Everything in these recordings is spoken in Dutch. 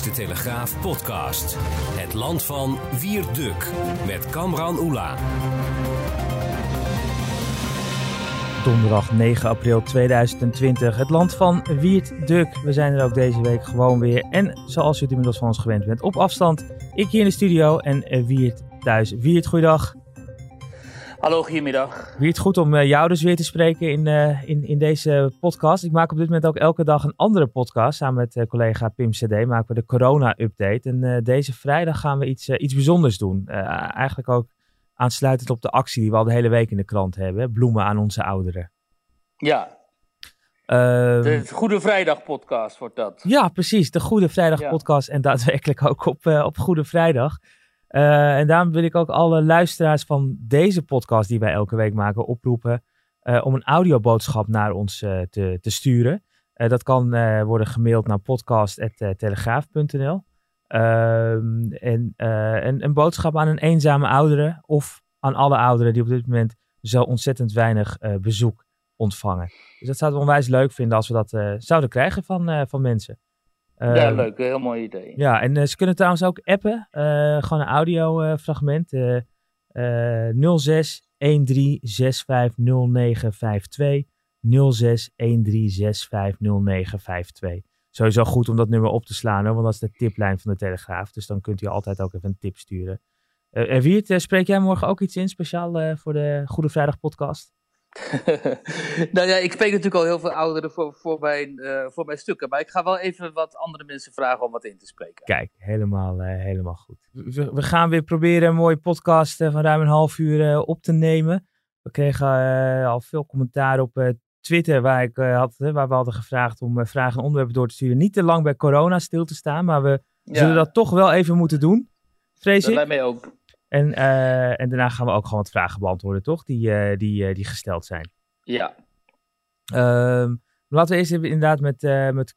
De Telegraaf podcast. Het land van Wierduk met Kamran Oela. Donderdag 9 april 2020. Het land van Wiert Duk. We zijn er ook deze week gewoon weer. En zoals u het inmiddels van ons gewend bent, op afstand. Ik hier in de studio en Wiert thuis. Wiert, goeiedag. Hallo, goedemiddag. Wiert, goed om eh, jou dus weer te spreken in, uh, in, in deze podcast. Ik maak op dit moment ook elke dag een andere podcast. Samen met uh, collega Pim CD maken we de corona-update. En deze vrijdag gaan we iets, iets bijzonders doen. eigenlijk ook aansluitend op de actie die we al de hele week in de krant hebben. Bloemen aan onze ouderen. Ja. Uh, de Goede Vrijdag podcast wordt dat. Ja, precies. De Goede Vrijdag ja. podcast. En daadwerkelijk ook op, op Goede Vrijdag. Uh, en daarom wil ik ook alle luisteraars van deze podcast die wij elke week maken oproepen om een audioboodschap naar ons te, te sturen. dat kan worden gemaild naar podcast.telegraaf.nl. Ehm, en een, een boodschap aan een eenzame oudere of aan alle ouderen die op dit moment zo ontzettend weinig bezoek ontvangen. Dus dat zouden we onwijs leuk vinden als we dat zouden krijgen van, van mensen. Ja, leuk. Heel mooi idee. Ja, en ze kunnen trouwens ook appen. gewoon een audiofragment. 06 13650952. 06 13650952 sowieso goed om dat nummer op te slaan, hoor, want dat is de tiplijn van de Telegraaf. Dus dan kunt u altijd ook even een tip sturen. Uh, en Wiert, uh, spreek jij morgen ook iets in, speciaal uh, voor de Goede Vrijdag podcast? nou ja, ik spreek natuurlijk al heel veel ouderen voor, voor, mijn, voor mijn stukken. Maar ik ga wel even wat andere mensen vragen om wat in te spreken. Kijk, helemaal, helemaal goed. We, we, gaan weer proberen een mooie podcast van ruim een half uur op te nemen. We kregen al veel commentaar op Twitter, waar, ik, had, waar we hadden gevraagd om vragen en onderwerpen door te sturen. Niet te lang bij corona stil te staan, maar we ja. zullen dat toch wel even moeten doen. Vrees ik. Dat mij ook. En, uh, en daarna gaan we ook gewoon wat vragen beantwoorden, toch? Die, die, die gesteld zijn. Ja. Ehm, laten we eerst even inderdaad met, met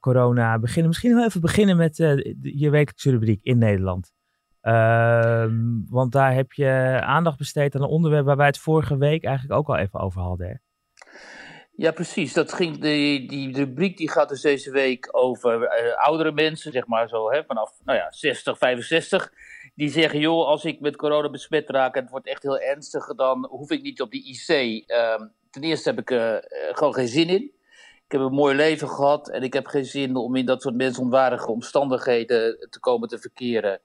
corona beginnen. Misschien wel even beginnen met je wekelijkse rubriek in Nederland. Ehm, want daar heb je aandacht besteed aan een onderwerp waar wij het vorige week eigenlijk ook al even over hadden. Hè? Ja, precies. Dat ging, die, die rubriek die gaat dus deze week over uh, oudere mensen, zeg maar zo, hè, vanaf nou ja, 60, 65. Die zeggen, joh, als ik met corona besmet raak en het wordt echt heel ernstig, dan hoef ik niet op die IC. Uh, ten eerste heb ik uh, gewoon geen zin in. Ik heb een mooi leven gehad en ik heb geen zin om in dat soort mensonwaardige omstandigheden te komen te verkeren.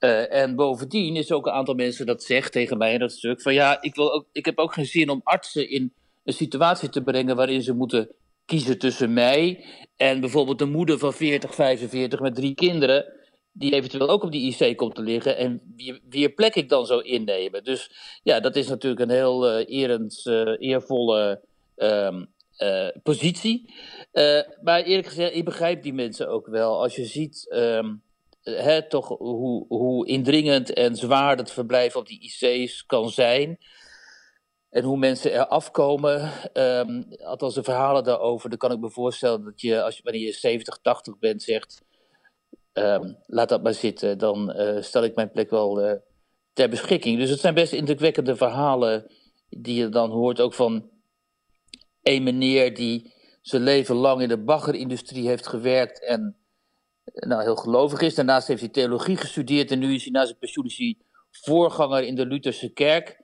Uh, en bovendien is ook een aantal mensen dat zegt tegen mij in dat stuk van ja, ik, wil ook, ik heb ook geen zin om artsen in een situatie te brengen waarin ze moeten kiezen tussen mij en bijvoorbeeld een moeder van 40, 45 met drie kinderen, die eventueel ook op die IC komt te liggen en wie, wie plek ik dan zou innemen. Dus ja, dat is natuurlijk een heel uh, erend, uh, eervolle um, uh, positie. maar eerlijk gezegd, ik begrijp die mensen ook wel. Als je ziet um, hè, toch hoe, hoe indringend en zwaar het verblijf op die IC's kan zijn. En hoe mensen er afkomen, um, althans de verhalen daarover, dan kan ik me voorstellen dat je, als je wanneer je 70, 80 bent, zegt: um, laat dat maar zitten, dan uh, stel ik mijn plek wel uh, ter beschikking. Dus het zijn best indrukwekkende verhalen die je dan hoort, ook van een meneer die zijn leven lang in de baggerindustrie heeft gewerkt en nou, heel gelovig is. Daarnaast heeft hij theologie gestudeerd en nu is hij na zijn pensioen is voorganger in de Lutherse kerk.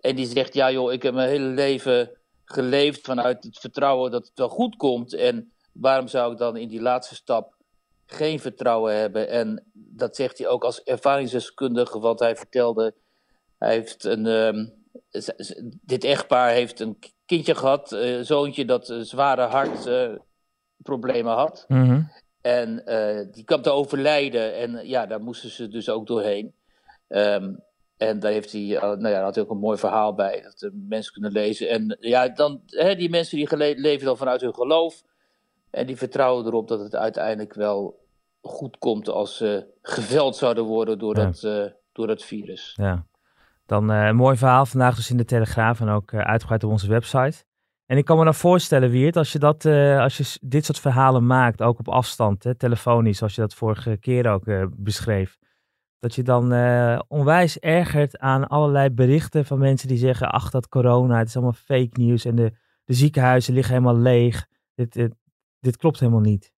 En die zegt, ja joh, ik heb mijn hele leven geleefd vanuit het vertrouwen dat het wel goed komt. En waarom zou ik dan in die laatste stap geen vertrouwen hebben? En dat zegt hij ook als ervaringsdeskundige, want hij vertelde, hij heeft een, um, dit echtpaar heeft een kindje gehad, een zoontje dat zware hartproblemen uh, had. Mm -hmm. En uh, die kwam te overlijden en ja, daar moesten ze dus ook doorheen. Um, En daar heeft hij, nou ja, had hij ook een mooi verhaal bij, dat de mensen kunnen lezen. En ja, dan, hè, die mensen die leven dan vanuit hun geloof. En die vertrouwen erop dat het uiteindelijk wel goed komt als ze geveld zouden worden door, dat, door dat virus. Ja. Dan een mooi verhaal vandaag dus in de Telegraaf en ook uitgebreid op onze website. En ik kan me dan voorstellen, Wiert, als je, dat, als je dit soort verhalen maakt, ook op afstand, hè, telefonisch, zoals je dat vorige keer ook beschreef, dat je dan onwijs ergert aan allerlei berichten van mensen die zeggen, ach dat corona, het is allemaal fake nieuws en de, de ziekenhuizen liggen helemaal leeg. Dit, dit, dit klopt helemaal niet.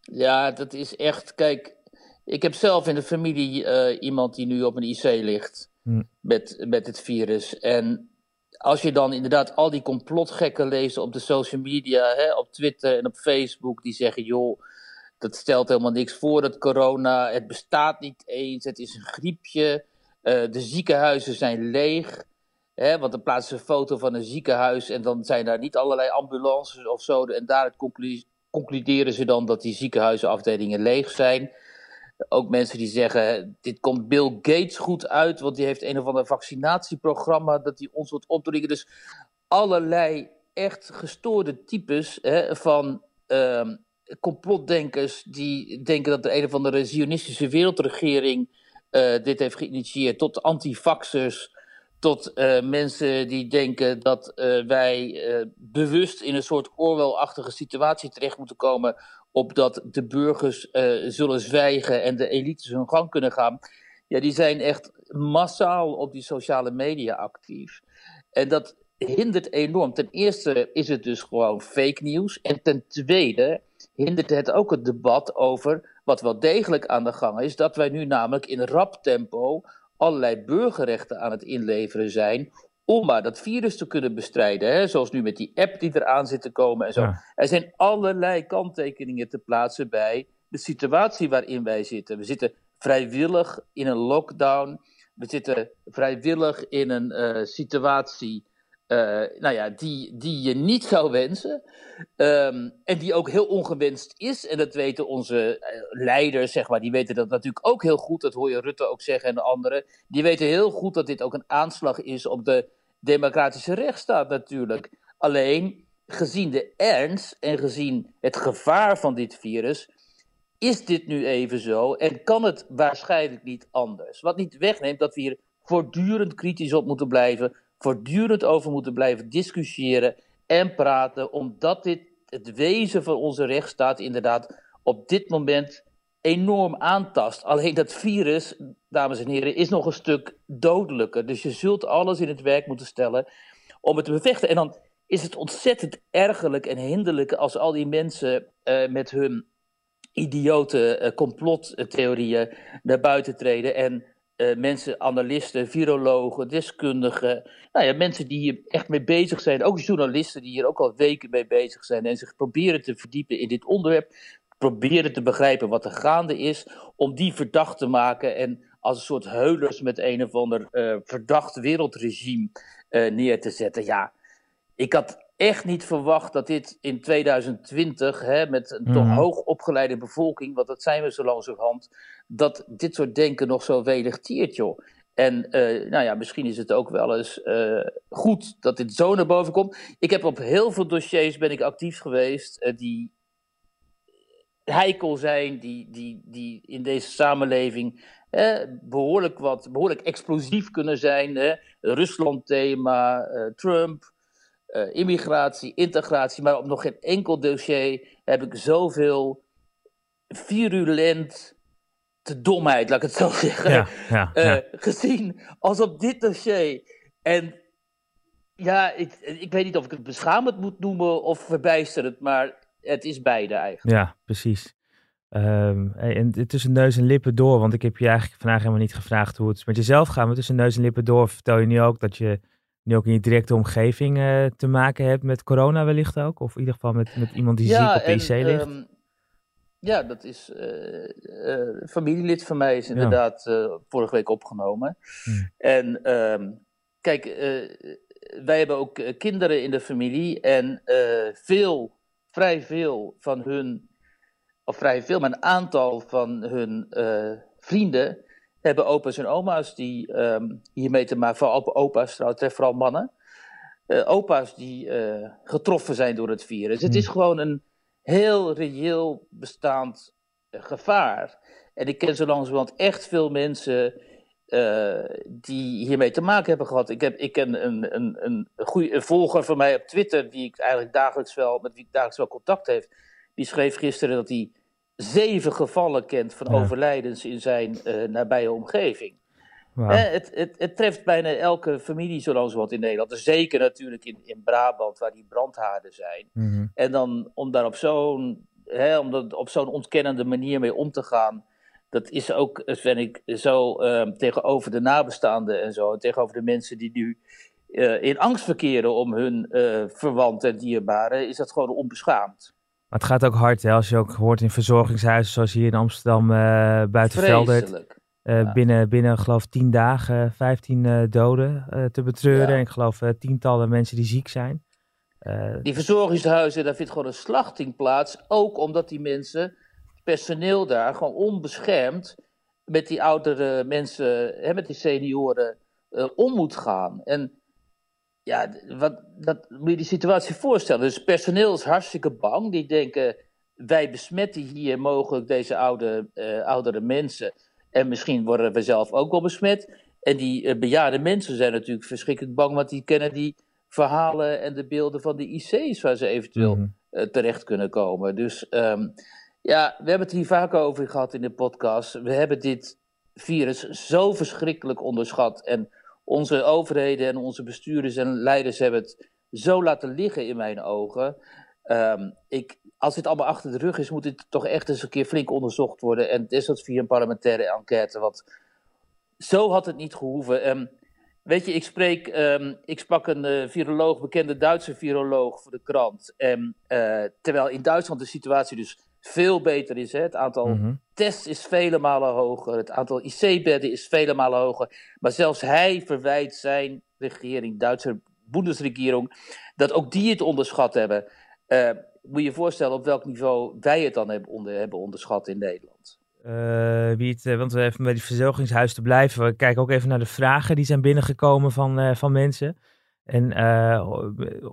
Ja, dat is echt, kijk, ik heb zelf in de familie iemand die nu op een IC ligt hm. met, met het virus. En als je dan inderdaad al die complotgekken leest op de social media, hè, op Twitter en op Facebook, die zeggen: joh, dat stelt helemaal niks voor, dat corona, het bestaat niet eens, het is een griepje, uh, de ziekenhuizen zijn leeg. Hè, want dan plaatsen ze een foto van een ziekenhuis en dan zijn daar niet allerlei ambulances of zo. En daaruit concluderen ze dan dat die ziekenhuizenafdelingen leeg zijn. Ook mensen die zeggen, dit komt Bill Gates goed uit, want die heeft een of ander vaccinatieprogramma dat hij ons wordt opdringen. Dus allerlei echt gestoorde types hè, van uh, complotdenkers die denken dat de een of andere zionistische wereldregering uh, dit heeft geïnitieerd, tot antifaxers, tot uh, mensen die denken dat uh, wij bewust in een soort Orwell-achtige situatie terecht moeten komen opdat de burgers zullen zwijgen en de elites hun gang kunnen gaan. Ja, die zijn echt massaal op die sociale media actief. En dat hindert enorm. Ten eerste is het dus gewoon fake nieuws. En ten tweede hindert het ook het debat over wat wel degelijk aan de gang is. Dat wij nu namelijk in rap tempo allerlei burgerrechten aan het inleveren zijn om maar dat virus te kunnen bestrijden. Hè? Zoals nu met die app die eraan zit te komen en zo. Er zijn allerlei kanttekeningen te plaatsen bij de situatie waarin wij zitten. We zitten vrijwillig in een lockdown. We zitten vrijwillig in een uh, situatie nou ja, die, die je niet zou wensen. Um, en die ook heel ongewenst is. En dat weten onze uh, leiders, zeg maar. Die weten dat natuurlijk ook heel goed. Dat hoor je Rutte ook zeggen en anderen. Die weten heel goed dat dit ook een aanslag is op de democratische rechtsstaat natuurlijk. Alleen, gezien de ernst en gezien het gevaar van dit virus, is dit nu even zo en kan het waarschijnlijk niet anders. Wat niet wegneemt dat we hier voortdurend kritisch op moeten blijven, voortdurend over moeten blijven discussiëren en praten, omdat dit het wezen van onze rechtsstaat inderdaad op dit moment enorm aantast. Alleen dat virus, dames en heren, is nog een stuk dodelijker. Dus je zult alles in het werk moeten stellen om het te bevechten. En dan is het ontzettend ergerlijk en hinderlijk als al die mensen uh, met hun idiote uh, complottheorieën naar buiten treden en uh, mensen, analisten, virologen, deskundigen, nou ja, mensen die hier echt mee bezig zijn, ook journalisten die hier ook al weken mee bezig zijn en zich proberen te verdiepen in dit onderwerp, proberen te begrijpen wat er gaande is, om die verdacht te maken en als een soort heulers met een of ander uh, verdacht wereldregime uh, neer te zetten. Ja, ik had echt niet verwacht dat dit in 2020, hè, met een toch mhm. hoog opgeleide bevolking, want dat zijn we zo langzamerhand, dat dit soort denken nog zo welig tiert, joh. En uh, nou ja, misschien is het ook wel eens uh, goed dat dit zo naar boven komt. Ik heb op heel veel dossiers ben ik actief geweest uh, die heikel zijn, die, die, die in deze samenleving behoorlijk, wat, behoorlijk explosief kunnen zijn. Rusland-thema, eh, Trump, eh, immigratie, integratie. Maar op nog geen enkel dossier heb ik zoveel virulent te domheid, laat ik het zo zeggen, ja, ja, uh, gezien als op dit dossier. En ja, ik, ik weet niet of ik het beschamend moet noemen of verbijsterend, maar het is beide eigenlijk. Ja, precies. Um, en tussen neus en lippen door, want ik heb je eigenlijk vandaag helemaal niet gevraagd hoe het met jezelf gaat, maar tussen neus en lippen door vertel je nu ook dat je nu ook in je directe omgeving uh, te maken hebt met corona wellicht ook, of in ieder geval met, met iemand die ziek op de IC ligt. Um, ja, dat is uh, uh, familielid van mij is inderdaad ja. vorige week opgenomen. Hmm. En um, kijk, wij hebben ook kinderen in de familie en veel, vrij veel van hun of vrij veel, maar een aantal van hun vrienden hebben opa's en oma's die um, hiermee te maken, vooral opa's trouwens, vooral mannen. Uh, opa's die uh, getroffen zijn door het virus. Het is hmm. gewoon een heel reëel bestaand uh, gevaar. En ik ken zo langzamerhand echt veel mensen die hiermee te maken hebben gehad. Ik, heb, ik ken een, een, een, goede, een volger van mij op Twitter, die ik eigenlijk dagelijks wel, met wie ik dagelijks wel contact heeft. Die schreef gisteren dat hij zeven gevallen kent van overlijdens in zijn uh, nabije omgeving. het, het, het, treft bijna elke familie zoals wat in Nederland. Dus zeker natuurlijk in, in Brabant, waar die brandhaarden zijn. Mhm. En dan om daar op zo'n op zo'n ontkennende manier mee om te gaan. Dat is ook, vind ik, zo uh, tegenover de nabestaanden en zo. Tegenover de mensen die nu uh, in angst verkeren om hun verwanten en dierbaren. Is dat gewoon onbeschaamd. Maar het gaat ook hard, hè, als je ook hoort in verzorgingshuizen zoals hier in Amsterdam uh, buiten Veldert. Uh, binnen, binnen, geloof tien dagen, 15 uh, eh, doden te betreuren. En ik geloof tientallen mensen die ziek zijn. die verzorgingshuizen, daar vindt gewoon een slachting plaats. Ook omdat die mensen, personeel daar, gewoon onbeschermd met die oudere mensen, hè, met die senioren, om moet gaan. En ja, wat, dat moet je die situatie voorstellen. Dus personeel is hartstikke bang. Die denken, wij besmetten hier mogelijk deze oude, uh, oudere mensen. En misschien worden we zelf ook wel besmet. En die uh, bejaarde mensen zijn natuurlijk verschrikkelijk bang, want die kennen die verhalen en de beelden van de IC's waar ze eventueel mm terecht kunnen komen. Dus um, ja, we hebben het hier vaak over gehad in de podcast. We hebben dit virus zo verschrikkelijk onderschat en onze overheden en onze bestuurders en leiders hebben het zo laten liggen in mijn ogen. Um, ik, als dit allemaal achter de rug is, moet dit toch echt eens een keer flink onderzocht worden. En is dat via een parlementaire enquête. Want zo had het niet gehoeven. Um, weet je, ik, spreek, um, ik sprak een uh, viroloog, bekende Duitse viroloog voor de krant. En, uh, terwijl in Duitsland de situatie dus veel beter is. Hè? Het aantal mhm. tests is vele malen hoger. Het aantal IC-bedden is vele malen hoger. Maar zelfs hij verwijt zijn regering, Duitse Bundesregierung, dat ook die het onderschat hebben. Uh, moet je je voorstellen op welk niveau wij het dan hebben, onder, hebben onderschat in Nederland. Uh, wie het, uh, want we even bij die verzorgingshuis te blijven. We kijken ook even naar de vragen die zijn binnengekomen van, van mensen. En uh,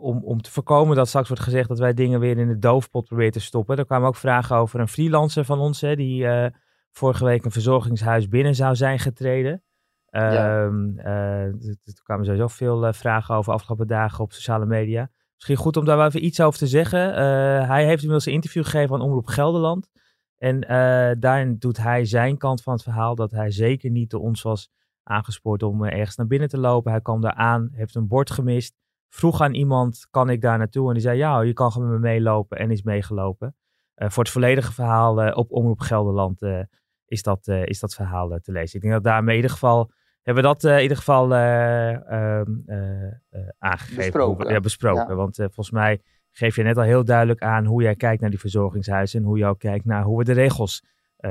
om, om te voorkomen dat straks wordt gezegd dat wij dingen weer in de doofpot proberen te stoppen. Er kwamen ook vragen over een freelancer van ons, hè, die uh, vorige week een verzorgingshuis binnen zou zijn getreden. Ja. Uh, er kwamen sowieso veel vragen over afgelopen dagen op sociale media. Misschien goed om daar wel even iets over te zeggen. hij heeft inmiddels een interview gegeven aan Omroep Gelderland. En daarin doet hij zijn kant van het verhaal dat hij zeker niet door ons was aangespoord om eh, ergens naar binnen te lopen. Hij kwam daar aan, heeft een bord gemist, vroeg aan iemand, kan ik daar naartoe? En die zei, ja, je kan gewoon met me meelopen en is meegelopen. Uh, voor het volledige verhaal uh, op Omroep Gelderland uh, is, dat, is dat verhaal te lezen. Ik denk dat daarmee in ieder geval, hebben we dat in ieder geval ehm, aangegeven. Besproken. ja, besproken. Want volgens mij geef je net al heel duidelijk aan hoe jij kijkt naar die verzorgingshuizen en hoe je ook kijkt naar hoe we de regels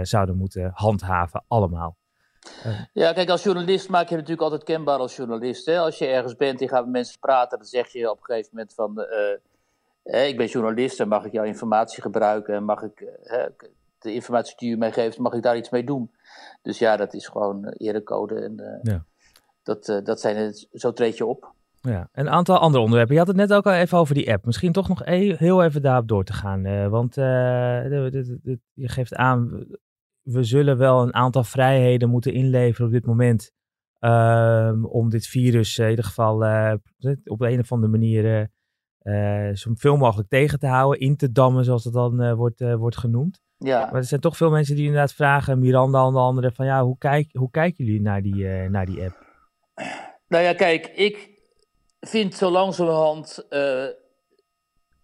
zouden moeten handhaven allemaal. Ja, kijk, als journalist maak je natuurlijk altijd kenbaar als journalist. Hè? Als je ergens bent en gaat met mensen praten, dan zeg je op een gegeven moment van... Uh, ik ben journalist en mag ik jouw informatie gebruiken en mag ik uh, de informatie die u mij geeft, mag ik daar iets mee doen. Dus ja, dat is gewoon erecode en ja. dat, dat zijn het, zo treed je op. Ja, een aantal andere onderwerpen. Je had het net ook al even over die app. Misschien toch nog e heel even daarop door te gaan. want je geeft aan, we zullen wel een aantal vrijheden moeten inleveren op dit moment. Um, om dit virus in ieder geval uh, op een of andere manier uh, zoveel mogelijk tegen te houden, in te dammen, zoals het dan uh, wordt, wordt genoemd. Ja. Maar er zijn toch veel mensen die inderdaad vragen, Miranda en de anderen, van ja, hoe, kijk, hoe kijken jullie naar die, naar die app? Nou ja, kijk, ik vind zo langzamerhand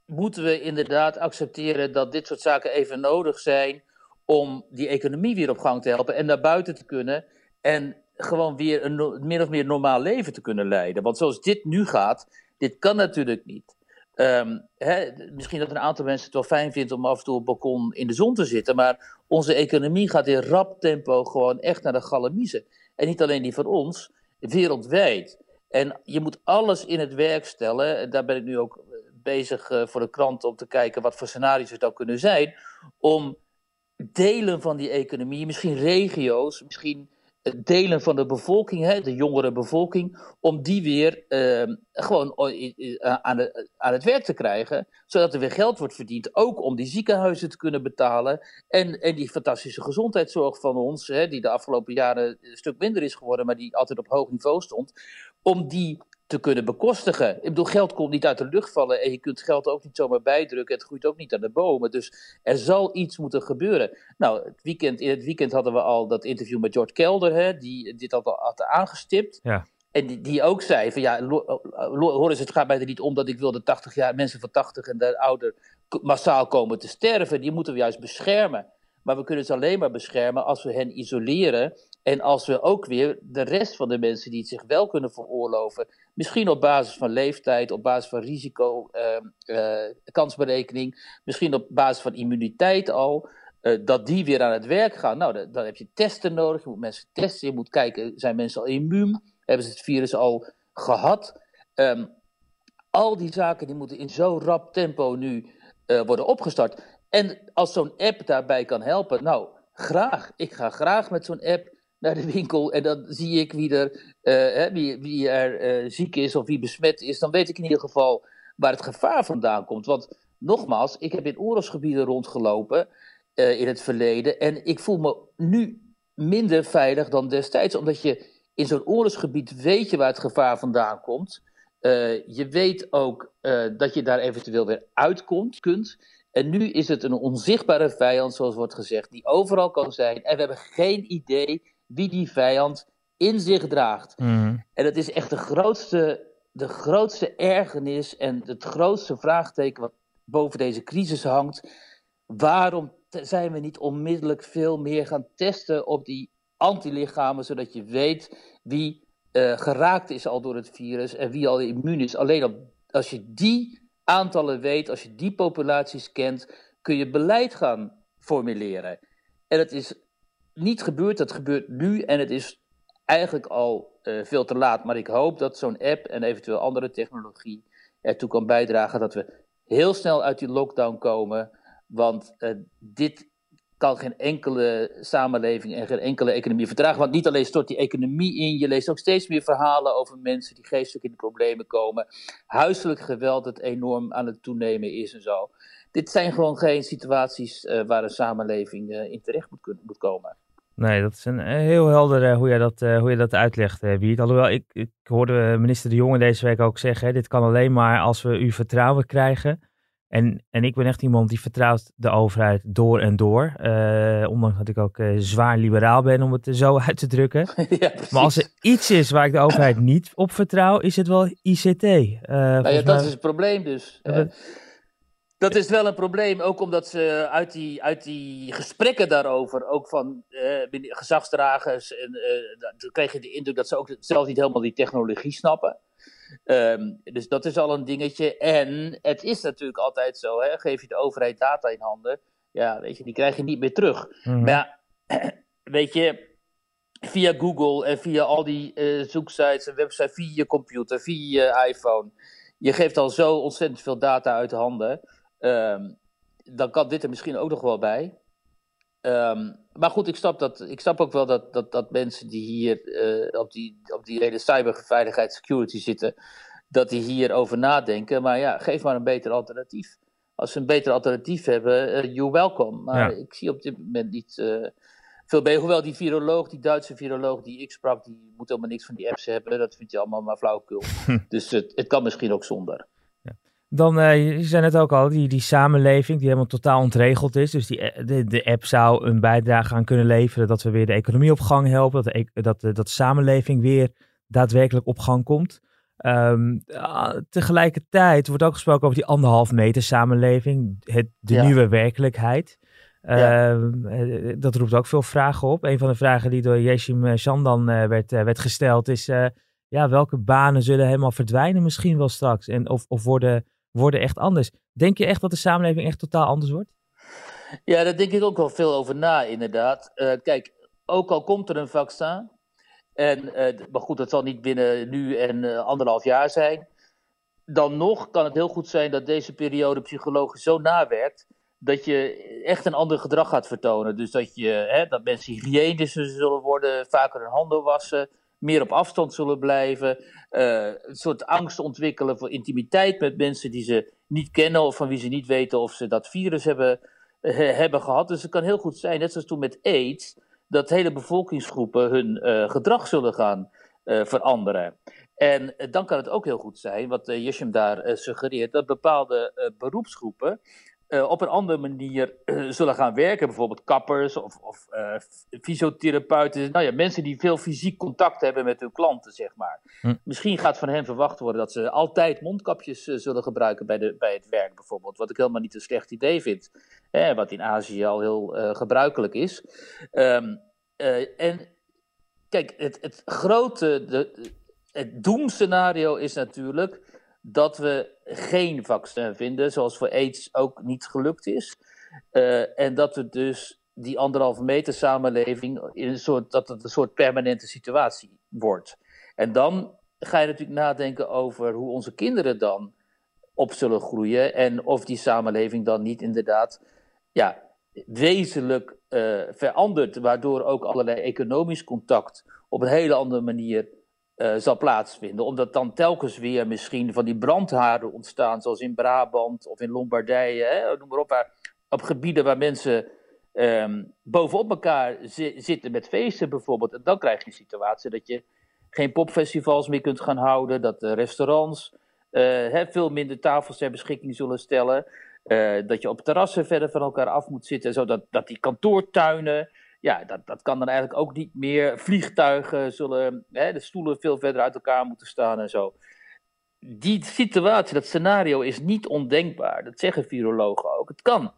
moeten we inderdaad accepteren dat dit soort zaken even nodig zijn om die economie weer op gang te helpen en naar buiten te kunnen en gewoon weer een min of meer normaal leven te kunnen leiden. Want zoals dit nu gaat, dit kan natuurlijk niet. Um, hè, misschien dat een aantal mensen het wel fijn vindt om af en toe op balkon in de zon te zitten, maar onze economie gaat in rap tempo gewoon echt naar de galamiezen. En niet alleen die van ons, wereldwijd. En je moet alles in het werk stellen, daar ben ik nu ook bezig uh, voor de krant om te kijken wat voor scenario's het zou kunnen zijn, om delen van die economie, misschien regio's, misschien delen van de bevolking, hè, de jongere bevolking, om die weer uh, gewoon aan, de, aan het werk te krijgen, zodat er weer geld wordt verdiend, ook om die ziekenhuizen te kunnen betalen en, en die fantastische gezondheidszorg van ons, hè, die de afgelopen jaren een stuk minder is geworden, maar die altijd op hoog niveau stond, om die te kunnen bekostigen. Ik bedoel, geld komt niet uit de lucht vallen en je kunt geld ook niet zomaar bijdrukken. Het groeit ook niet aan de bomen. Dus er zal iets moeten gebeuren. Nou, het weekend, in het weekend hadden we al dat interview met George Kelder, hè, die dit had, had aangestipt. Ja. En die, die, ook zei van ja, hoor eens, het gaat mij er niet om dat ik wil dat 80 jaar, mensen van 80 en de ouder massaal komen te sterven. Die moeten we juist beschermen. Maar we kunnen ze alleen maar beschermen als we hen isoleren en als we ook weer de rest van de mensen die het zich wel kunnen veroorloven, misschien op basis van leeftijd, op basis van risico, uh, kansberekening, misschien op basis van immuniteit al, uh, dat die weer aan het werk gaan. Nou, dan, heb je testen nodig, je moet mensen testen, je moet kijken, zijn mensen al immuun, hebben ze het virus al gehad? Um, al die zaken die moeten in zo'n rap tempo nu uh, worden opgestart. En als zo'n app daarbij kan helpen, nou, graag. Ik ga graag met zo'n app naar de winkel en dan zie ik wie er, uh, hè, wie, wie er uh, ziek is of wie besmet is. Dan weet ik in ieder geval waar het gevaar vandaan komt. Want nogmaals, ik heb in oorlogsgebieden rondgelopen uh, in het verleden en ik voel me nu minder veilig dan destijds. Omdat je in zo'n oorlogsgebied weet je waar het gevaar vandaan komt. je weet ook dat je daar eventueel weer uitkomt, kunt. En nu is het een onzichtbare vijand, zoals wordt gezegd, die overal kan zijn. En we hebben geen idee wie die vijand in zich draagt. Mhm. En dat is echt de grootste, de grootste ergernis en het grootste vraagteken wat boven deze crisis hangt. Waarom zijn we niet onmiddellijk veel meer gaan testen op die antilichamen, zodat je weet wie uh, geraakt is al door het virus en wie al immuun is. Alleen als je die aantallen weet, als je die populaties kent, kun je beleid gaan formuleren. En het is niet gebeurd. Dat gebeurt nu en het is eigenlijk al uh, veel te laat. Maar ik hoop dat zo'n app en eventueel andere technologie ertoe kan bijdragen dat we heel snel uit die lockdown komen. Want uh, dit kan geen enkele samenleving en geen enkele economie vertragen. Want niet alleen stort die economie in, je leest ook steeds meer verhalen over mensen die geestelijk in de problemen komen. Huiselijk geweld dat enorm aan het toenemen is en zo. Dit zijn gewoon geen situaties uh, waar een samenleving in terecht moet, kunnen, moet komen. Nee, dat is een eh, heel helder uh, hoe, je dat, uh, hoe je dat uitlegt, Wiert. Alhoewel, ik, ik hoorde minister De Jonge deze week ook zeggen, hè, dit kan alleen maar als we uw vertrouwen krijgen. En, en ik ben echt iemand die vertrouwt de overheid door en door. ondanks dat ik ook zwaar liberaal ben, om het zo uit te drukken. ja, maar als er iets is waar ik de overheid niet op vertrouw, is het wel ICT. nou ja, dat is het probleem dus. Dat is wel een probleem, ook omdat ze uit die, uit die gesprekken daarover, ook van eh, gezagsdragers, en, dan kreeg je de indruk dat ze ook zelf niet helemaal die technologie snappen. Um, dus dat is al een dingetje. En het is natuurlijk altijd zo, hè, geef je de overheid data in handen, ja, weet je, die krijg je niet meer terug. Mhm. Maar ja, weet je, via Google en via al die uh, zoeksites en websites, via je computer, via je iPhone, je geeft al zo ontzettend veel data uit handen. Um, dan kan dit er misschien ook nog wel bij. Um, maar goed, ik snap, dat, ik snap ook wel dat, dat, dat mensen die hier uh, op, die, op die hele cyberveiligheid, security zitten, dat die hierover nadenken. Maar ja, geef maar een beter alternatief. Als ze een beter alternatief hebben, uh, you're welcome. Maar ik zie op dit moment niet uh, veel beter. Hoewel die viroloog, die Duitse viroloog die ik sprak, die moet helemaal niks van die apps hebben. Dat vind je allemaal maar flauwekul. dus het, het kan misschien ook zonder. Dan, uh, je zei net ook al, die, die samenleving die helemaal totaal ontregeld is. Dus die, eh, de, de app zou een bijdrage aan kunnen leveren dat we weer de economie op gang helpen. Dat de, dat, dat de samenleving weer daadwerkelijk op gang komt. Um, tegelijkertijd wordt ook gesproken over die anderhalf meter samenleving. Het, de nieuwe werkelijkheid. Ja. Uh, dat roept ook veel vragen op. Een van de vragen die door Yeshim Shandan werd, werd gesteld is... ja, welke banen zullen helemaal verdwijnen misschien wel straks? En of, of worden worden echt anders. Denk je echt dat de samenleving echt totaal anders wordt? Ja, daar denk ik ook wel veel over na, inderdaad. Uh, kijk, ook al komt er een vaccin, en, uh, maar goed, dat zal niet binnen nu en uh, anderhalf jaar zijn. Dan nog kan het heel goed zijn dat deze periode psychologisch zo nawerkt dat je echt een ander gedrag gaat vertonen. Dus dat, je, hè, dat mensen hygiënischer zullen worden, vaker hun handen wassen, meer op afstand zullen blijven. Uh, een soort angst ontwikkelen voor intimiteit met mensen die ze niet kennen of van wie ze niet weten of ze dat virus hebben, hebben gehad. Dus het kan heel goed zijn, net zoals toen met AIDS, dat hele bevolkingsgroepen hun uh, gedrag zullen gaan veranderen. En dan kan het ook heel goed zijn, wat uh, daar suggereert, dat bepaalde beroepsgroepen uh, op een andere manier uh, zullen gaan werken. Bijvoorbeeld kappers of, of uh, fysiotherapeuten. Nou ja, mensen die veel fysiek contact hebben met hun klanten, zeg maar. Hm. Misschien gaat van hen verwacht worden dat ze altijd mondkapjes zullen gebruiken bij, de, bij het werk, bijvoorbeeld. Wat ik helemaal niet een slecht idee vind. Hè, wat in Azië al heel gebruikelijk is. Um, en kijk, het, het grote, de, het doemscenario is natuurlijk dat we geen vaccin vinden, zoals voor AIDS ook niet gelukt is. Uh, en dat we dus die anderhalve meter samenleving, in een soort, dat het een soort permanente situatie wordt. En dan ga je natuurlijk nadenken over hoe onze kinderen dan op zullen groeien en of die samenleving dan niet inderdaad ja, wezenlijk uh, verandert, waardoor ook allerlei economisch contact op een hele andere manier uh, zal plaatsvinden. Omdat dan telkens weer misschien van die brandhaarden ontstaan, zoals in Brabant of in Lombardije, hè, noem maar op, waar, op gebieden waar mensen um, bovenop elkaar zitten met feesten bijvoorbeeld. En dan krijg je een situatie dat je geen popfestivals meer kunt gaan houden, dat de restaurants uh, hè, veel minder tafels ter beschikking zullen stellen. Uh, dat je op terrassen verder van elkaar af moet zitten, zodat dat die kantoortuinen ja, dat, dat kan dan eigenlijk ook niet meer. Vliegtuigen zullen, hè, de stoelen veel verder uit elkaar moeten staan en zo. Die situatie, dat scenario is niet ondenkbaar. Dat zeggen virologen ook. Het kan.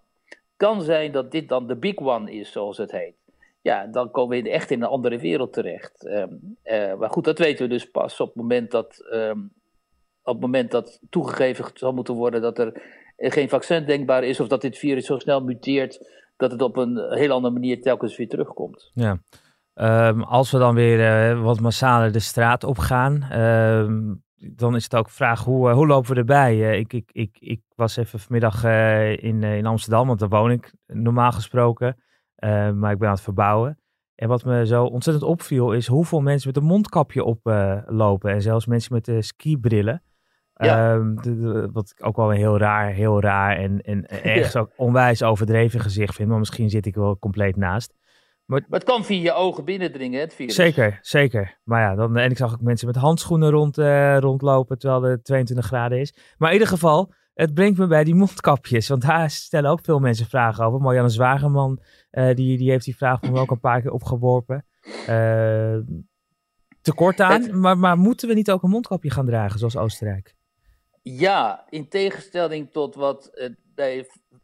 kan zijn dat dit dan de big one is, zoals het heet. Ja, dan komen we echt in een andere wereld terecht. Um, uh, maar goed, dat weten we dus pas op het moment dat, um, op het moment dat toegegeven zal moeten worden dat er geen vaccin denkbaar is of dat dit virus zo snel muteert dat het op een heel andere manier telkens weer terugkomt. Ja. Um, als we dan weer uh, wat massaler de straat op gaan, um, dan is het ook de vraag hoe, uh, hoe lopen we erbij? Uh, ik, ik, ik, ik was even vanmiddag in, in Amsterdam, want daar woon ik normaal gesproken. maar ik ben aan het verbouwen. En wat me zo ontzettend opviel is hoeveel mensen met een mondkapje oplopen. en zelfs mensen met skibrillen. Ja. Um, wat ik ook wel een heel raar, heel raar en, en ergens ook onwijs overdreven gezicht vind. Maar misschien zit ik wel compleet naast. Maar, maar het kan via je ogen binnendringen, het virus. Zeker, zeker. Maar ja, dan, en ik zag ook mensen met handschoenen rond, uh, rondlopen terwijl het 22 graden is. Maar in ieder geval, het brengt me bij die mondkapjes. Want daar stellen ook veel mensen vragen over. Marianne Zwageman, uh, die, die heeft die vraag me ook een paar keer opgeworpen. Uh, tekort aan, maar, maar moeten we niet ook een mondkapje gaan dragen, zoals Oostenrijk? Ja, in tegenstelling tot wat het,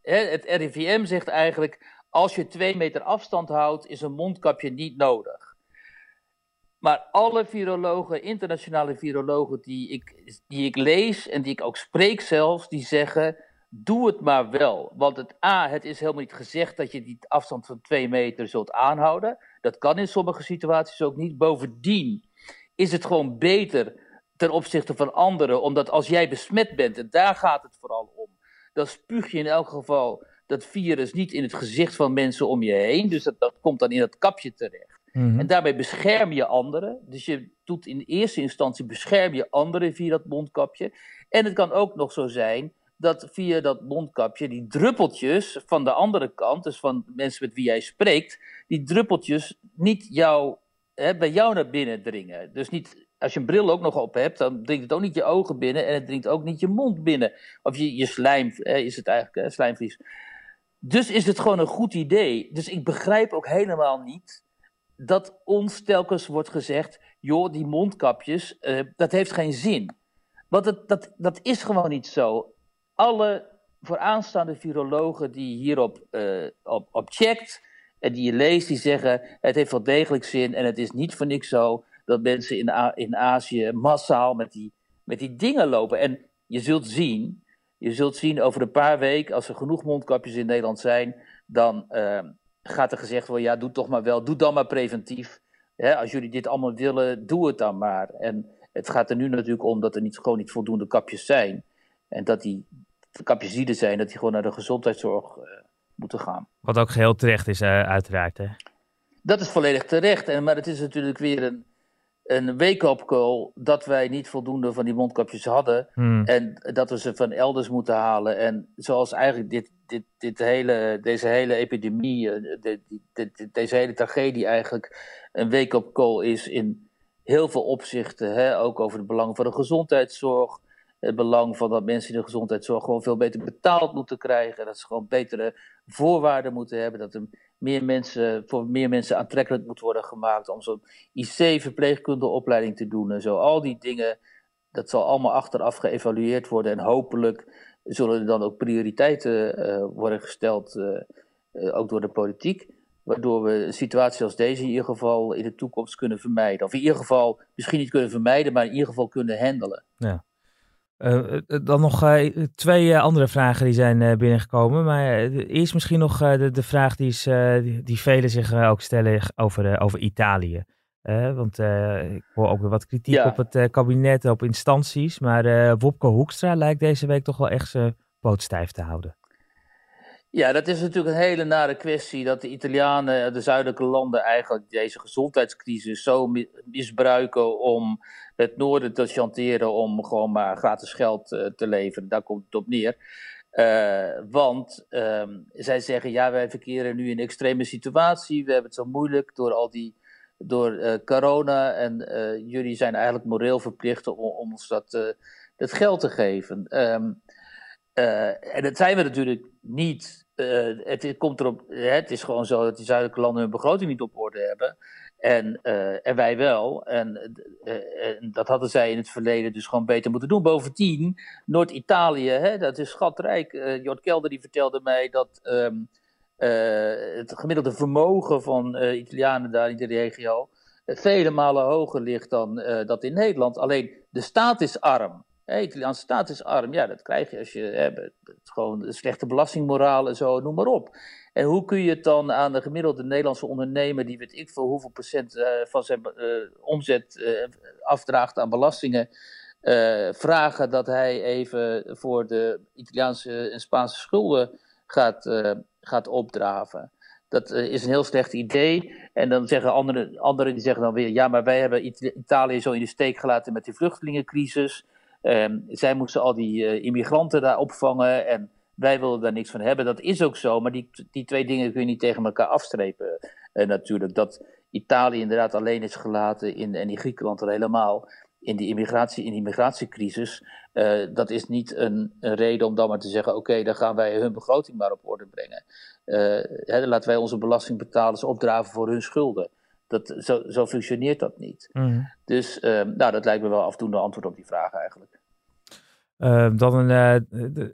het RIVM zegt eigenlijk, als je twee meter afstand houdt, is een mondkapje niet nodig. Maar alle virologen, internationale virologen die ik, die ik lees en die ik ook spreek zelfs, die zeggen, doe het maar wel. Want het A, het is helemaal niet gezegd dat je die afstand van twee meter zult aanhouden. Dat kan in sommige situaties ook niet. Bovendien is het gewoon beter ten opzichte van anderen. Omdat als jij besmet bent, en daar gaat het vooral om, dan spuug je in elk geval dat virus niet in het gezicht van mensen om je heen. Dus dat, dat komt dan in het kapje terecht. Mhm. En daarbij bescherm je anderen. Dus je doet in eerste instantie bescherm je anderen via dat mondkapje. En het kan ook nog zo zijn dat via dat mondkapje die druppeltjes van de andere kant, dus van mensen met wie jij spreekt, die druppeltjes niet jou, hè, bij jou naar binnen dringen. Dus niet als je een bril ook nog op hebt, dan dringt het ook niet je ogen binnen en het dringt ook niet je mond binnen. Of je, je slijm, is het eigenlijk, slijmvlies. Dus is het gewoon een goed idee. Dus ik begrijp ook helemaal niet dat ons telkens wordt gezegd: joh, die mondkapjes, uh, dat heeft geen zin. Want het, dat, dat is gewoon niet zo. Alle vooraanstaande virologen die hierop uh, op, op checkt en die je leest, die zeggen: het heeft wel degelijk zin en het is niet voor niks zo dat mensen in, in Azië massaal met die, met die dingen lopen. En je zult zien, je zult zien over een paar weken, als er genoeg mondkapjes in Nederland zijn, dan uh, gaat er gezegd worden, ja, doe toch maar wel, doe dan maar preventief. als jullie dit allemaal willen, doe het dan maar. En het gaat er nu natuurlijk om dat er niet, gewoon niet voldoende kapjes zijn. En dat die kapjes die er zijn, dat die gewoon naar de gezondheidszorg uh, moeten gaan. Wat ook geheel terecht is, uiteraard. Hè? Dat is volledig terecht. En, maar het is natuurlijk weer een, een wake-up call dat wij niet voldoende van die mondkapjes hadden. Hmm. En dat we ze van elders moeten halen. En zoals eigenlijk dit, dit, dit hele, deze hele epidemie, de, deze hele tragedie eigenlijk een wake-up call is in heel veel opzichten. Hè? Ook over het belang van de gezondheidszorg. Het belang van dat mensen in de gezondheidszorg gewoon veel beter betaald moeten krijgen. Dat ze gewoon betere voorwaarden moeten hebben. Dat er meer mensen, voor meer mensen aantrekkelijk moet worden gemaakt om zo'n IC-verpleegkundeopleiding te doen en zo. Al die dingen, dat zal allemaal achteraf geëvalueerd worden en hopelijk zullen er dan ook prioriteiten uh, worden gesteld, uh, uh, ook door de politiek. Waardoor we een situatie als deze in ieder geval in de toekomst kunnen vermijden. Of in ieder geval misschien niet kunnen vermijden, maar in ieder geval kunnen handelen. Ja. Uh, dan nog uh, twee andere vragen die zijn binnengekomen. Maar eerst misschien nog de, de, vraag die, is, die, die, velen zich ook stellen over, over Italië. want ik hoor ook weer wat kritiek op het kabinet, op instanties. Maar Wopke Hoekstra lijkt deze week toch wel echt zijn poot stijf te houden. Ja, dat is natuurlijk een hele nare kwestie dat de Italianen, de zuidelijke landen, eigenlijk deze gezondheidscrisis zo misbruiken om het noorden te chanteren om gewoon maar gratis geld uh, te leveren. Daar komt het op neer. Uh, want um, zij zeggen, ja, wij verkeren nu in een extreme situatie. We hebben het zo moeilijk door al die, door uh, corona. En jullie zijn eigenlijk moreel verplicht om, ons dat, dat geld te geven. Um, en dat zijn we natuurlijk niet. Het, komt erop, het is gewoon zo dat die zuidelijke landen hun begroting niet op orde hebben. En, uh, en wij wel. En, uh, en, dat hadden zij in het verleden dus gewoon beter moeten doen. Bovendien, Noord-Italië, dat is schatrijk. Jort Kelder die vertelde mij dat um, het gemiddelde vermogen van Italianen daar in de regio vele malen hoger ligt dan dat in Nederland. Alleen de staat is arm. De Italiaanse staat is arm. Ja, dat krijg je als je hè, gewoon slechte belastingmoraal en zo, noem maar op. En hoe kun je het dan aan de gemiddelde Nederlandse ondernemer, die weet ik veel hoeveel procent uh, van zijn uh, omzet uh, afdraagt aan belastingen, vragen dat hij even voor de Italiaanse en Spaanse schulden gaat, gaat opdraven? Dat is een heel slecht idee. En dan zeggen anderen, anderen die zeggen dan weer: ja, maar wij hebben Italië zo in de steek gelaten met die vluchtelingencrisis. Um, zij moesten al die immigranten daar opvangen. En wij willen daar niks van hebben. Dat is ook zo, maar die, die twee dingen kun je niet tegen elkaar afstrepen. Uh, natuurlijk. Dat Italië inderdaad alleen is gelaten in, en die Griekenland er helemaal in die immigratie, in die immigratiecrisis. Uh, dat is niet een, een, reden om dan maar te zeggen: oké, dan gaan wij hun begroting maar op orde brengen. Hè, laten wij onze belastingbetalers opdraven voor hun schulden. Dat, zo, zo functioneert dat niet. Mm. Dus nou, dat lijkt me wel afdoende antwoord op die vraag eigenlijk. Uh, dan een,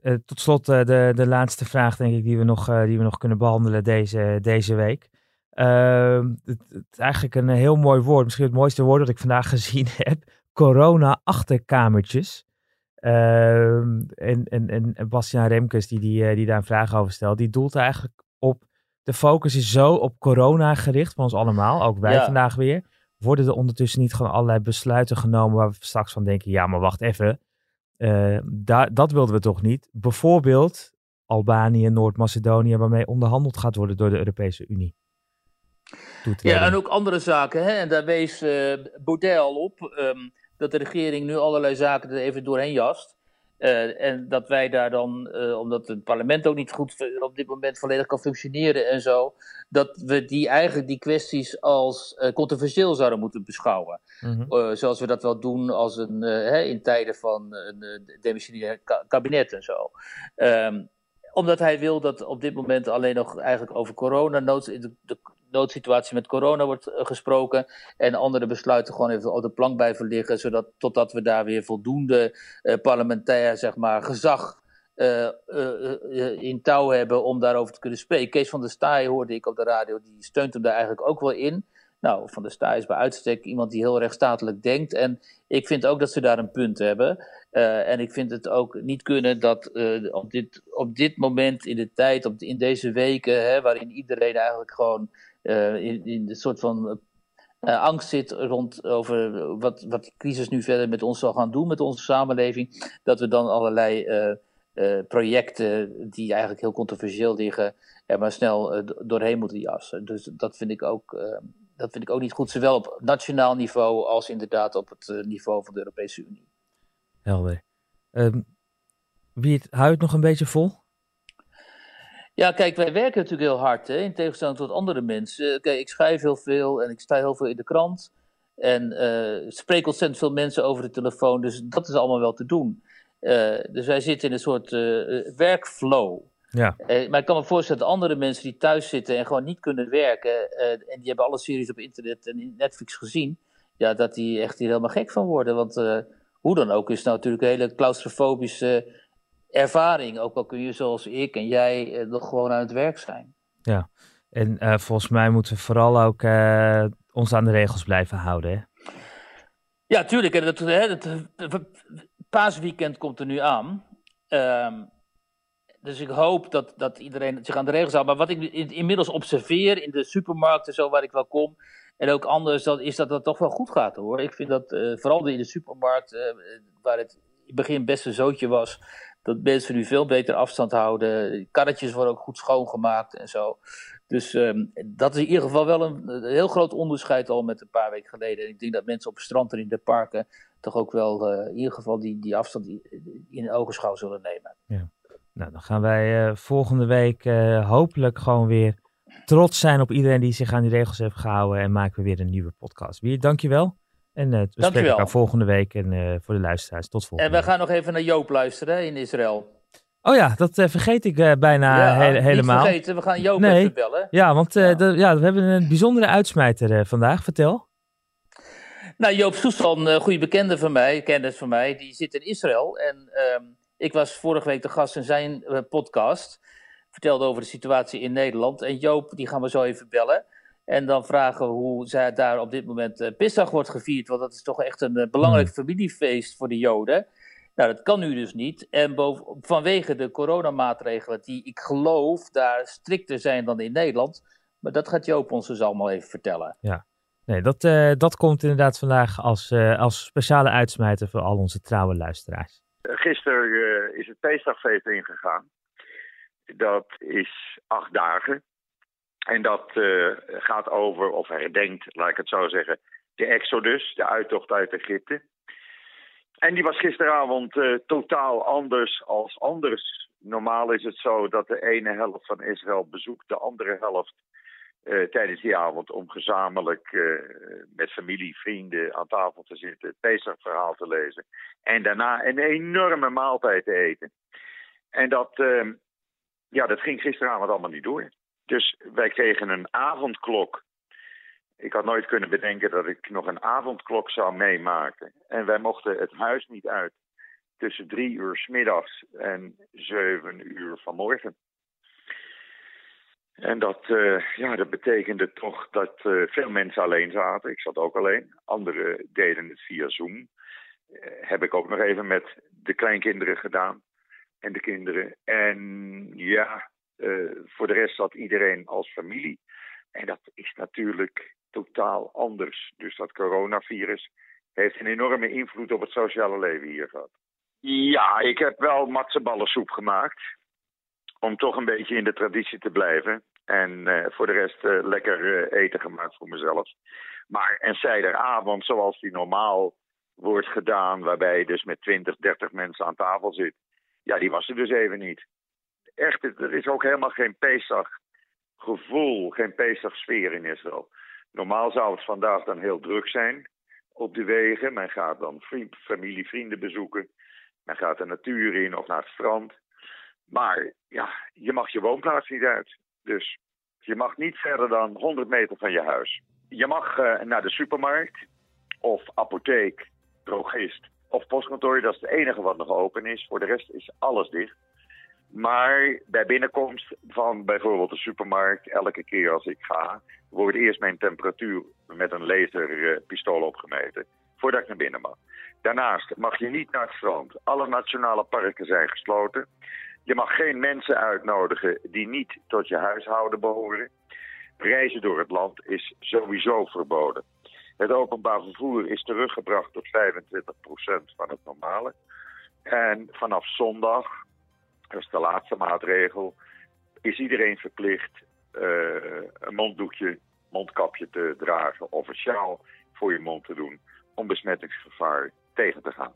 uh, tot slot uh, de, de laatste vraag, denk ik, die we nog, die we nog kunnen behandelen deze, deze week. Ehm, het, het, eigenlijk een heel mooi woord, misschien het mooiste woord dat ik vandaag gezien heb. Corona-achterkamertjes. Ehm, en, en, en Bastiaan Remkes, die, die, die daar een vraag over stelt, die doelt eigenlijk op. De focus is zo op corona gericht, van ons allemaal, ook wij vandaag weer. Worden er ondertussen niet gewoon allerlei besluiten genomen waar we straks van denken: ja, maar wacht even uh, dat wilden we toch niet. Bijvoorbeeld Albanië, Noord-Macedonië, waarmee onderhandeld gaat worden door de Europese Unie. Ja, en ook andere zaken. Hè? En daar wees uh, Baudet al op um, dat de regering nu allerlei zaken er even doorheen jast. Uh, en dat wij daar dan, uh, omdat het parlement ook niet goed op dit moment volledig kan functioneren en zo, dat we die eigenlijk die kwesties als uh, controversieel zouden moeten beschouwen. Mm -hmm. zoals we dat wel doen als een, hè, in tijden van een demissionair kabinet en zo. Um, omdat hij wil dat op dit moment alleen nog eigenlijk over corona, nood, de, de noodsituatie met corona wordt uh, gesproken. En andere besluiten gewoon even op de plank blijven liggen, zodat totdat we daar weer voldoende uh, parlementair zeg maar, gezag uh, in touw hebben om daarover te kunnen spreken. Kees van der Staaij hoorde ik op de radio, die steunt hem daar eigenlijk ook wel in. Nou, Van der Staaij is bij uitstek iemand die heel rechtsstatelijk denkt. En ik vind ook dat ze daar een punt hebben. En ik vind het ook niet kunnen dat op, dit, op dit moment in de tijd, op, in deze weken, hè, waarin iedereen eigenlijk gewoon in, in een soort van angst zit rond over wat, wat de crisis nu verder met ons zal gaan doen, met onze samenleving, dat we dan allerlei projecten die eigenlijk heel controversieel liggen, er maar snel doorheen moeten jassen. Dus dat vind ik ook dat vind ik ook niet goed, zowel op nationaal niveau als inderdaad op het niveau van de Europese Unie. Helder. Um, wie het, het nog een beetje vol? Ja, kijk, wij werken natuurlijk heel hard, hè, in tegenstelling tot andere mensen. Kijk, ik schrijf heel veel en ik sta heel veel in de krant. En uh, spreek ontzettend veel mensen over de telefoon, dus dat is allemaal wel te doen. Uh, dus wij zitten in een soort uh, werkflow. Ja. maar ik kan me voorstellen dat andere mensen die thuis zitten en gewoon niet kunnen werken, en die hebben alle series op internet en Netflix gezien, ja, dat die echt hier helemaal gek van worden. Want hoe dan ook is het nou natuurlijk een hele claustrofobische ervaring. Ook al kun je zoals ik en jij eh, nog gewoon aan het werk zijn. Ja, en uh, volgens mij moeten we vooral ook uh, ons aan de regels blijven houden. Hè? Ja, tuurlijk. En paasweekend komt er nu aan. Um, dus ik hoop dat, dat iedereen zich aan de regels houdt. Maar wat ik inmiddels observeer in de supermarkten, zo waar ik wel kom, en ook anders, dat, is dat het toch wel goed gaat hoor. Ik vind dat uh, vooral in de supermarkt, waar het in het begin best een zootje was, dat mensen nu veel beter afstand houden. Karretjes worden ook goed schoongemaakt en zo. Dus um, dat is in ieder geval wel een, heel groot onderscheid al met een paar weken geleden. En ik denk dat mensen op het strand en in de parken toch ook wel uh, in ieder geval die, die afstand in ogenschouw zullen nemen. Ja. Nou, dan gaan wij uh, volgende week uh, hopelijk gewoon weer trots zijn op iedereen die zich aan die regels heeft gehouden. En maken we weer een nieuwe podcast. Wie, dankjewel. En uh, we Dankjewel. spreken elkaar volgende week. En uh, voor de luisteraars, tot volgende En we gaan nog even naar Joop luisteren in Israël. Oh ja, dat uh, vergeet ik bijna ja, he helemaal. Niet vergeten, we gaan Joop nee. even bellen. Ja, want ja. We hebben een bijzondere uitsmijter vandaag. Vertel. Nou, Joop Soestan, een goede bekende van mij, kennis van mij, die zit in Israël. En ehm, ik was vorige week de gast in zijn podcast. Vertelde over de situatie in Nederland. En Joop, die gaan we zo even bellen. En dan vragen we hoe zij daar op dit moment uh, Pissach wordt gevierd. Want dat is toch echt een uh, belangrijk hmm. familiefeest voor de Joden. Nou, dat kan nu dus niet. En boven, vanwege de coronamaatregelen, die ik geloof daar strikter zijn dan in Nederland. Maar dat gaat Joop ons dus allemaal even vertellen. Ja, nee, dat, uh, dat komt inderdaad vandaag als, als speciale uitsmijter voor al onze trouwe luisteraars. Gisteren is het Pesachfeest ingegaan. Dat is acht dagen. En dat uh, gaat over, of herdenkt, laat ik het zo zeggen, de Exodus, de uittocht uit Egypte. En die was gisteravond uh, totaal anders als anders. Normaal is het zo dat de ene helft van Israël bezoekt de andere helft uh, tijdens die avond om gezamenlijk met familie, vrienden aan tafel te zitten, het Pesach-verhaal te lezen en daarna een enorme maaltijd te eten. En dat, ja, dat ging gisteravond allemaal niet door. Dus wij kregen een avondklok. Ik had nooit kunnen bedenken dat ik nog een avondklok zou meemaken. En wij mochten het huis niet uit tussen drie uur s middags en zeven uur vanmorgen. En dat, uh, ja, dat betekende toch dat uh, veel mensen alleen zaten. Ik zat ook alleen. Anderen deden het via Zoom. Uh, heb ik ook nog even met de kleinkinderen gedaan. En de kinderen. En ja, voor de rest zat iedereen als familie. En dat is natuurlijk totaal anders. Dus dat coronavirus heeft een enorme invloed op het sociale leven hier gehad. Ja, ik heb wel matseballensoep gemaakt. Om toch een beetje in de traditie te blijven. En uh, voor de rest uh, lekker eten gemaakt voor mezelf. Maar een zijderavond zoals die normaal wordt gedaan, waarbij je dus met 20, 30 mensen aan tafel zit. Ja, die was er dus even niet echt, er is ook helemaal geen Pesach gevoel, geen Pesach sfeer in Israël. Normaal zou het vandaag dan heel druk zijn op de wegen. Men gaat dan vriend, familie, vrienden bezoeken. Men gaat de natuur in of naar het strand. Maar ja, je mag je woonplaats niet uit. Dus je mag niet verder dan 100 meter van je huis. Je mag uh, naar de supermarkt of apotheek, drogist of postkantoor. Dat is het enige wat nog open is. Voor de rest is alles dicht. Maar bij binnenkomst van bijvoorbeeld de supermarkt, elke keer als ik ga, wordt eerst mijn temperatuur met een laserpistool opgemeten voordat ik naar binnen mag. Daarnaast mag je niet naar het strand. Alle nationale parken zijn gesloten. Je mag geen mensen uitnodigen die niet tot je huishouden behoren. Reizen door het land is sowieso verboden. Het openbaar vervoer is teruggebracht tot 25% van het normale. En vanaf zondag is de laatste maatregel, is iedereen verplicht een monddoekje, mondkapje te dragen of een sjaal voor je mond te doen om besmettingsgevaar tegen te gaan.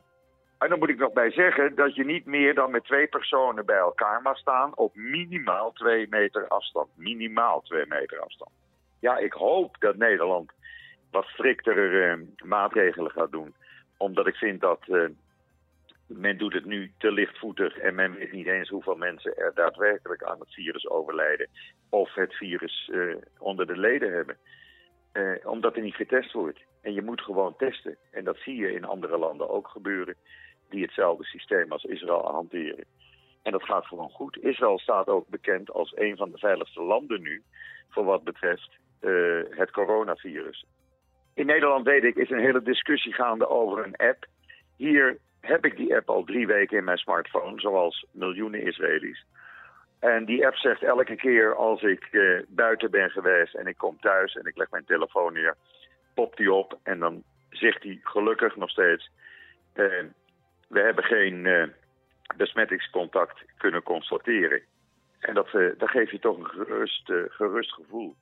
En dan moet ik nog bij zeggen dat je niet meer dan met twee personen bij elkaar mag staan op minimaal twee meter afstand. Minimaal twee meter afstand. Ja, ik hoop dat Nederland wat striktere uh, maatregelen gaat doen. Omdat ik vind dat uh, men doet het nu te lichtvoetig en men weet niet eens hoeveel mensen er daadwerkelijk aan het virus overlijden. Of het virus uh, onder de leden hebben. omdat er niet getest wordt. En je moet gewoon testen. En dat zie je in andere landen ook gebeuren die hetzelfde systeem als Israël hanteren. En dat gaat gewoon goed. Israël staat ook bekend als een van de veiligste landen nu voor wat betreft uh, het coronavirus. In Nederland weet ik, is een hele discussie gaande over een app. Hier heb ik die app al drie weken in mijn smartphone, zoals miljoenen Israëli's. En die app zegt elke keer als ik uh, buiten ben geweest en ik kom thuis en ik leg mijn telefoon neer, popt die op en dan zegt hij gelukkig nog steeds: uh, we hebben geen uh, besmettingscontact kunnen constateren. En dat, geeft je toch een gerust, uh, gerust gevoel.